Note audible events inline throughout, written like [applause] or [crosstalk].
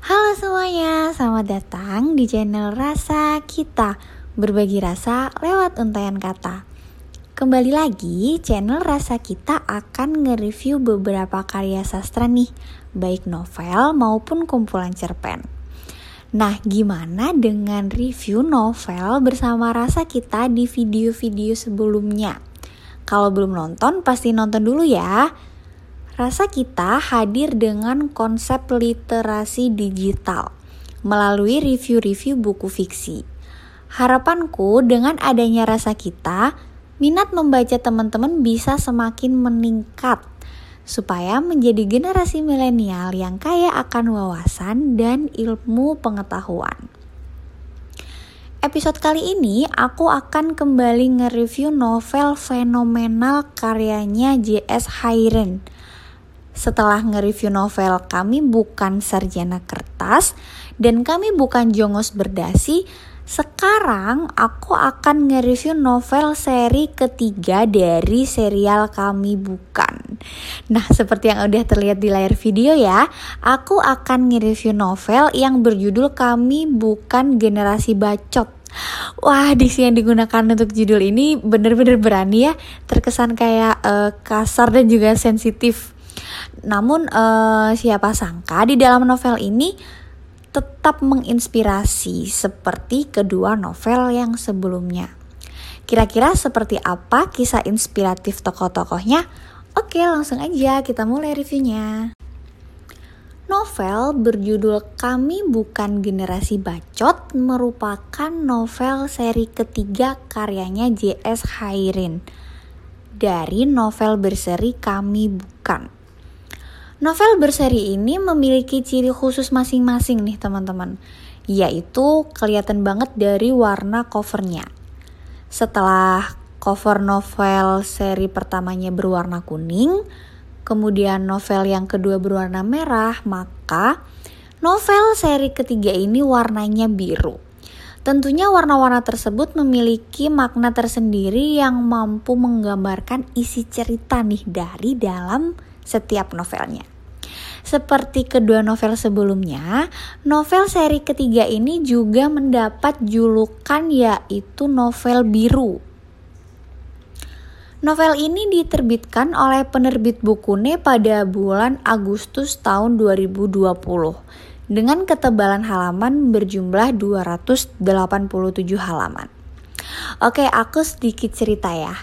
Halo semuanya, selamat datang di channel Rasa Kita Berbagi rasa lewat untayan kata. Kembali lagi, channel Rasa Kita akan nge-review beberapa karya sastra nih Baik novel maupun kumpulan cerpen. Nah, gimana dengan review novel bersama Rasa Kita di video-video sebelumnya? Kalau belum nonton, pasti nonton dulu ya Rasa kita hadir dengan konsep literasi digital melalui review-review buku fiksi. Harapanku dengan adanya rasa kita, minat membaca teman-teman bisa semakin meningkat supaya menjadi generasi milenial yang kaya akan wawasan dan ilmu pengetahuan. Episode kali ini aku akan kembali nge-review novel fenomenal karyanya J.S. Hayren setelah nge-review novel kami bukan sarjana kertas dan kami bukan jongos berdasi, sekarang aku akan nge-review novel seri ketiga dari serial kami bukan. Nah, seperti yang udah terlihat di layar video ya, aku akan nge-review novel yang berjudul Kami Bukan Generasi Bacot. Wah, diksi yang digunakan untuk judul ini bener-bener berani ya, terkesan kayak uh, kasar dan juga sensitif. Namun uh, siapa sangka di dalam novel ini tetap menginspirasi seperti kedua novel yang sebelumnya. Kira-kira seperti apa kisah inspiratif tokoh-tokohnya? Oke, langsung aja kita mulai reviewnya. Novel berjudul Kami Bukan Generasi Bacot merupakan novel seri ketiga karyanya J.S. Hairin dari novel berseri Kami Bukan. Novel berseri ini memiliki ciri khusus masing-masing nih teman-teman, yaitu kelihatan banget dari warna covernya. Setelah cover novel seri pertamanya berwarna kuning, kemudian novel yang kedua berwarna merah, maka novel seri ketiga ini warnanya biru. Tentunya warna-warna tersebut memiliki makna tersendiri yang mampu menggambarkan isi cerita nih dari dalam setiap novelnya. Seperti kedua novel sebelumnya, novel seri ketiga ini juga mendapat julukan yaitu novel biru. Novel ini diterbitkan oleh penerbit Bukune pada bulan Agustus tahun 2020 dengan ketebalan halaman berjumlah 287 halaman. Oke, aku sedikit cerita ya.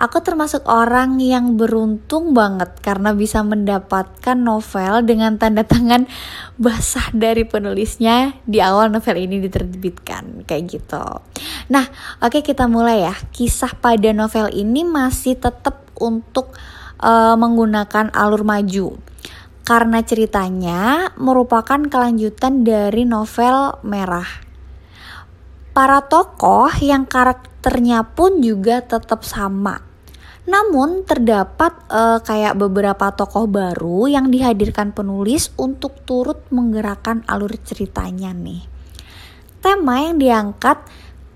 Aku termasuk orang yang beruntung banget karena bisa mendapatkan novel dengan tanda tangan basah dari penulisnya di awal novel ini diterbitkan kayak gitu. Nah, oke kita mulai ya. Kisah pada novel ini masih tetap untuk uh, menggunakan alur maju karena ceritanya merupakan kelanjutan dari novel Merah. Para tokoh yang karakternya pun juga tetap sama. Namun terdapat uh, kayak beberapa tokoh baru yang dihadirkan penulis untuk turut menggerakkan alur ceritanya nih. Tema yang diangkat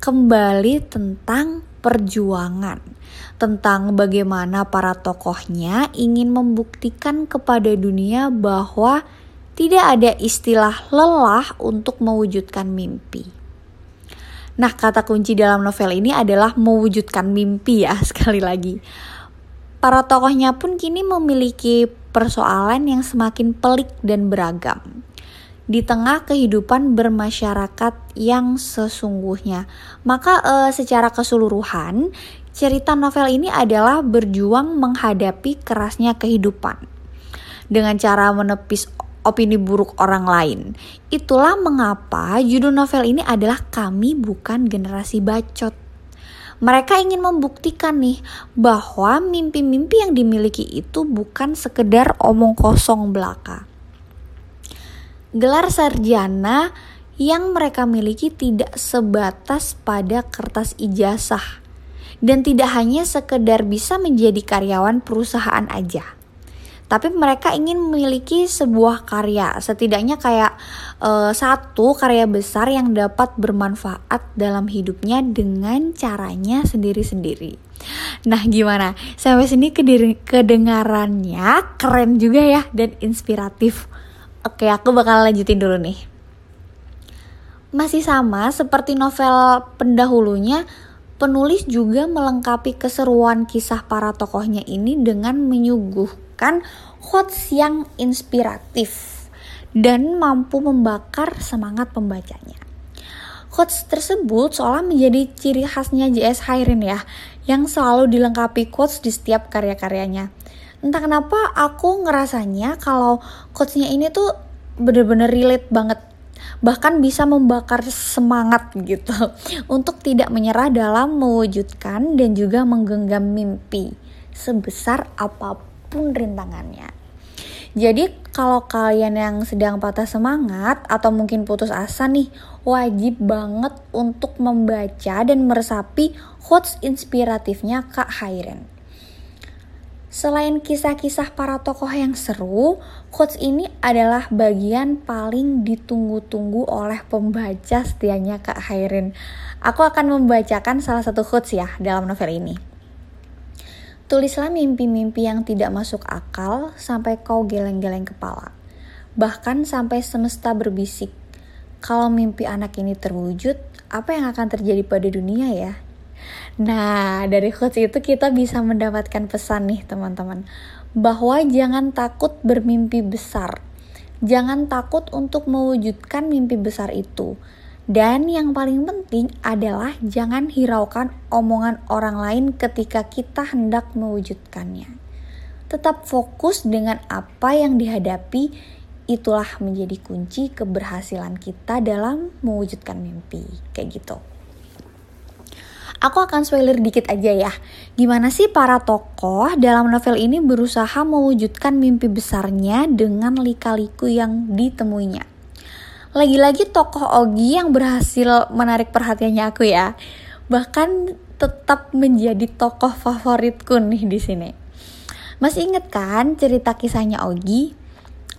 kembali tentang perjuangan, tentang bagaimana para tokohnya ingin membuktikan kepada dunia bahwa tidak ada istilah lelah untuk mewujudkan mimpi. Nah, kata kunci dalam novel ini adalah mewujudkan mimpi ya, [laughs] sekali lagi. Para tokohnya pun kini memiliki persoalan yang semakin pelik dan beragam. Di tengah kehidupan bermasyarakat yang sesungguhnya, maka e, secara keseluruhan cerita novel ini adalah berjuang menghadapi kerasnya kehidupan dengan cara menepis opini buruk orang lain. Itulah mengapa judul novel ini adalah Kami Bukan Generasi Bacot. Mereka ingin membuktikan nih bahwa mimpi-mimpi yang dimiliki itu bukan sekedar omong kosong belaka. Gelar sarjana yang mereka miliki tidak sebatas pada kertas ijazah dan tidak hanya sekedar bisa menjadi karyawan perusahaan aja tapi mereka ingin memiliki sebuah karya, setidaknya kayak uh, satu karya besar yang dapat bermanfaat dalam hidupnya dengan caranya sendiri-sendiri. Nah, gimana? Sampai sini kedengarannya keren juga ya dan inspiratif. Oke, aku bakal lanjutin dulu nih. Masih sama seperti novel pendahulunya, penulis juga melengkapi keseruan kisah para tokohnya ini dengan menyuguhkan quotes yang inspiratif dan mampu membakar semangat pembacanya. Quotes tersebut seolah menjadi ciri khasnya J.S. Hayrin ya, yang selalu dilengkapi quotes di setiap karya-karyanya entah kenapa aku ngerasanya kalau quotesnya ini tuh bener-bener relate banget bahkan bisa membakar semangat gitu [laughs] untuk tidak menyerah dalam mewujudkan dan juga menggenggam mimpi sebesar apa pun rintangannya. Jadi kalau kalian yang sedang patah semangat atau mungkin putus asa nih, wajib banget untuk membaca dan meresapi quotes inspiratifnya Kak Hairen. Selain kisah-kisah para tokoh yang seru, quotes ini adalah bagian paling ditunggu-tunggu oleh pembaca setianya Kak Hairin. Aku akan membacakan salah satu quotes ya dalam novel ini. Tulislah mimpi-mimpi yang tidak masuk akal sampai kau geleng-geleng kepala. Bahkan sampai semesta berbisik. Kalau mimpi anak ini terwujud, apa yang akan terjadi pada dunia ya? Nah, dari quotes itu kita bisa mendapatkan pesan nih teman-teman. Bahwa jangan takut bermimpi besar. Jangan takut untuk mewujudkan mimpi besar itu. Dan yang paling penting adalah jangan hiraukan omongan orang lain ketika kita hendak mewujudkannya. Tetap fokus dengan apa yang dihadapi, itulah menjadi kunci keberhasilan kita dalam mewujudkan mimpi. Kayak gitu. Aku akan spoiler dikit aja ya. Gimana sih para tokoh dalam novel ini berusaha mewujudkan mimpi besarnya dengan lika-liku yang ditemuinya. Lagi-lagi tokoh Ogi yang berhasil menarik perhatiannya aku ya. Bahkan tetap menjadi tokoh favoritku nih di sini. Masih inget kan cerita kisahnya Ogi?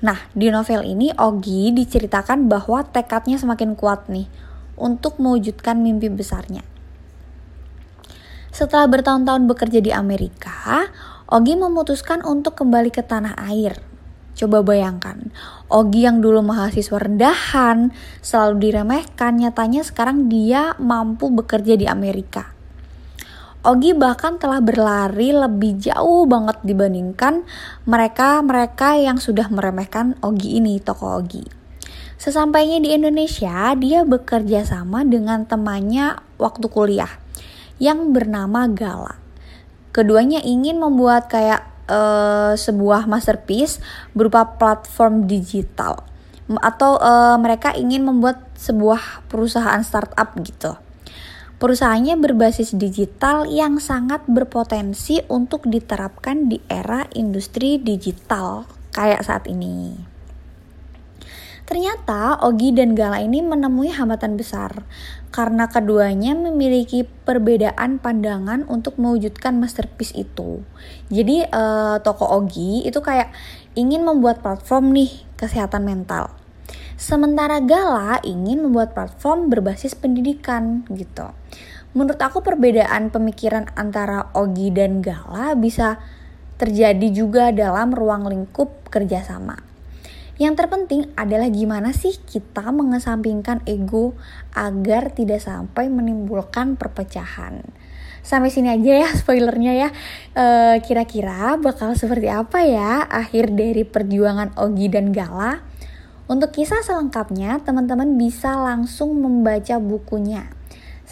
Nah, di novel ini Ogi diceritakan bahwa tekadnya semakin kuat nih untuk mewujudkan mimpi besarnya. Setelah bertahun-tahun bekerja di Amerika, Ogi memutuskan untuk kembali ke tanah air. Coba bayangkan, Ogi yang dulu mahasiswa rendahan, selalu diremehkan, nyatanya sekarang dia mampu bekerja di Amerika. Ogi bahkan telah berlari lebih jauh banget dibandingkan mereka-mereka yang sudah meremehkan Ogi ini, toko Ogi. Sesampainya di Indonesia, dia bekerja sama dengan temannya waktu kuliah yang bernama Gala. Keduanya ingin membuat kayak uh, sebuah masterpiece berupa platform digital atau uh, mereka ingin membuat sebuah perusahaan startup gitu. Perusahaannya berbasis digital yang sangat berpotensi untuk diterapkan di era industri digital kayak saat ini. Ternyata Ogi dan Gala ini menemui hambatan besar karena keduanya memiliki perbedaan pandangan untuk mewujudkan masterpiece itu. Jadi uh, toko Ogi itu kayak ingin membuat platform nih kesehatan mental. Sementara Gala ingin membuat platform berbasis pendidikan gitu. Menurut aku perbedaan pemikiran antara Ogi dan Gala bisa terjadi juga dalam ruang lingkup kerjasama. Yang terpenting adalah gimana sih kita mengesampingkan ego agar tidak sampai menimbulkan perpecahan. Sampai sini aja ya [laughs] spoilernya ya. kira kira-kira bakal seperti apa ya akhir dari perjuangan Ogi dan Gala? Untuk kisah selengkapnya, teman-teman bisa langsung membaca bukunya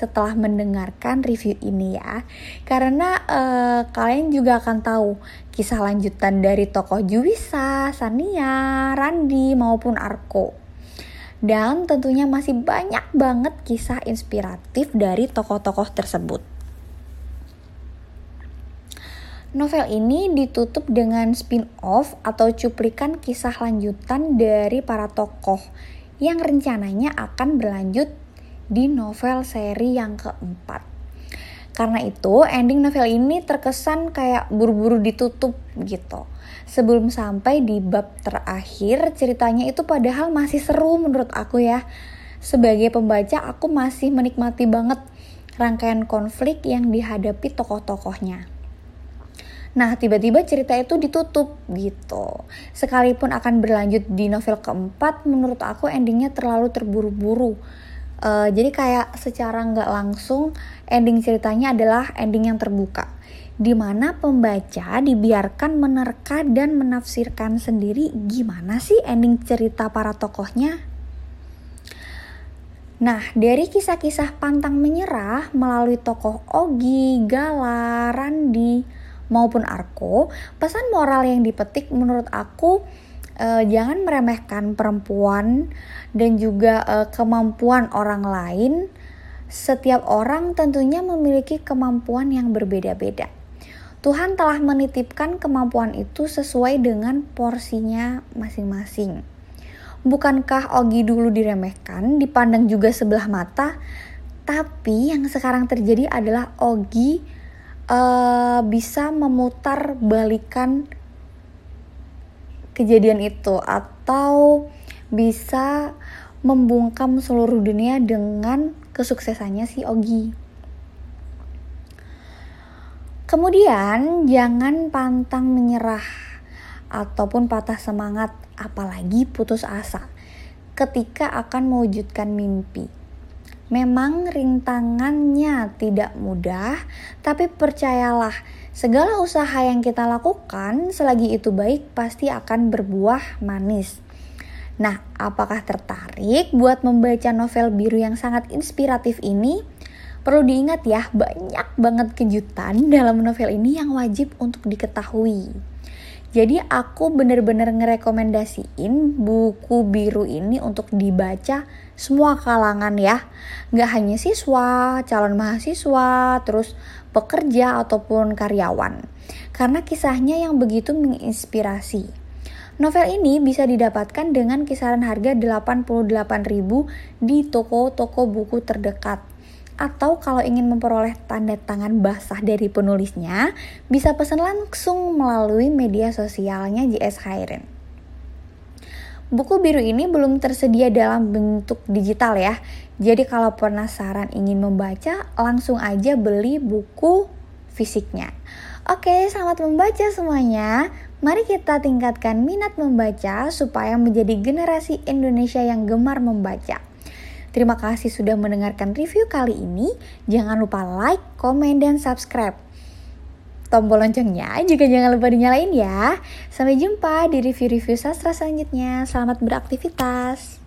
setelah mendengarkan review ini ya. Karena uh, kalian juga akan tahu kisah lanjutan dari tokoh Juwisa, Sania, Randi maupun Arko. Dan tentunya masih banyak banget kisah inspiratif dari tokoh-tokoh tersebut. Novel ini ditutup dengan spin-off atau cuplikan kisah lanjutan dari para tokoh yang rencananya akan berlanjut di novel seri yang keempat. Karena itu, ending novel ini terkesan kayak buru-buru ditutup gitu. Sebelum sampai di bab terakhir, ceritanya itu padahal masih seru menurut aku ya. Sebagai pembaca, aku masih menikmati banget rangkaian konflik yang dihadapi tokoh-tokohnya. Nah, tiba-tiba cerita itu ditutup gitu. Sekalipun akan berlanjut di novel keempat, menurut aku endingnya terlalu terburu-buru. Uh, jadi kayak secara nggak langsung ending ceritanya adalah ending yang terbuka di mana pembaca dibiarkan menerka dan menafsirkan sendiri gimana sih ending cerita para tokohnya. Nah, dari kisah-kisah pantang menyerah melalui tokoh Ogi, Gala, Randi, maupun Arko, pesan moral yang dipetik menurut aku eh, jangan meremehkan perempuan dan juga eh, kemampuan orang lain. Setiap orang tentunya memiliki kemampuan yang berbeda-beda. Tuhan telah menitipkan kemampuan itu sesuai dengan porsinya masing-masing. Bukankah Ogi dulu diremehkan, dipandang juga sebelah mata? Tapi yang sekarang terjadi adalah Ogi uh, bisa memutar balikan kejadian itu atau bisa membungkam seluruh dunia dengan kesuksesannya si Ogi. Kemudian jangan pantang menyerah ataupun patah semangat apalagi putus asa ketika akan mewujudkan mimpi. Memang rintangannya tidak mudah, tapi percayalah, segala usaha yang kita lakukan selagi itu baik pasti akan berbuah manis. Nah, apakah tertarik buat membaca novel biru yang sangat inspiratif ini? Perlu diingat ya, banyak banget kejutan dalam novel ini yang wajib untuk diketahui. Jadi aku bener-bener ngerekomendasiin buku biru ini untuk dibaca semua kalangan ya. Gak hanya siswa, calon mahasiswa, terus pekerja ataupun karyawan. Karena kisahnya yang begitu menginspirasi. Novel ini bisa didapatkan dengan kisaran harga 88.000 di toko-toko buku terdekat atau kalau ingin memperoleh tanda tangan basah dari penulisnya, bisa pesan langsung melalui media sosialnya JS Hairen. Buku biru ini belum tersedia dalam bentuk digital ya. Jadi kalau penasaran ingin membaca, langsung aja beli buku fisiknya. Oke, selamat membaca semuanya. Mari kita tingkatkan minat membaca supaya menjadi generasi Indonesia yang gemar membaca. Terima kasih sudah mendengarkan review kali ini. Jangan lupa like, komen, dan subscribe. Tombol loncengnya juga jangan lupa dinyalain ya. Sampai jumpa di review-review sastra selanjutnya. Selamat beraktivitas.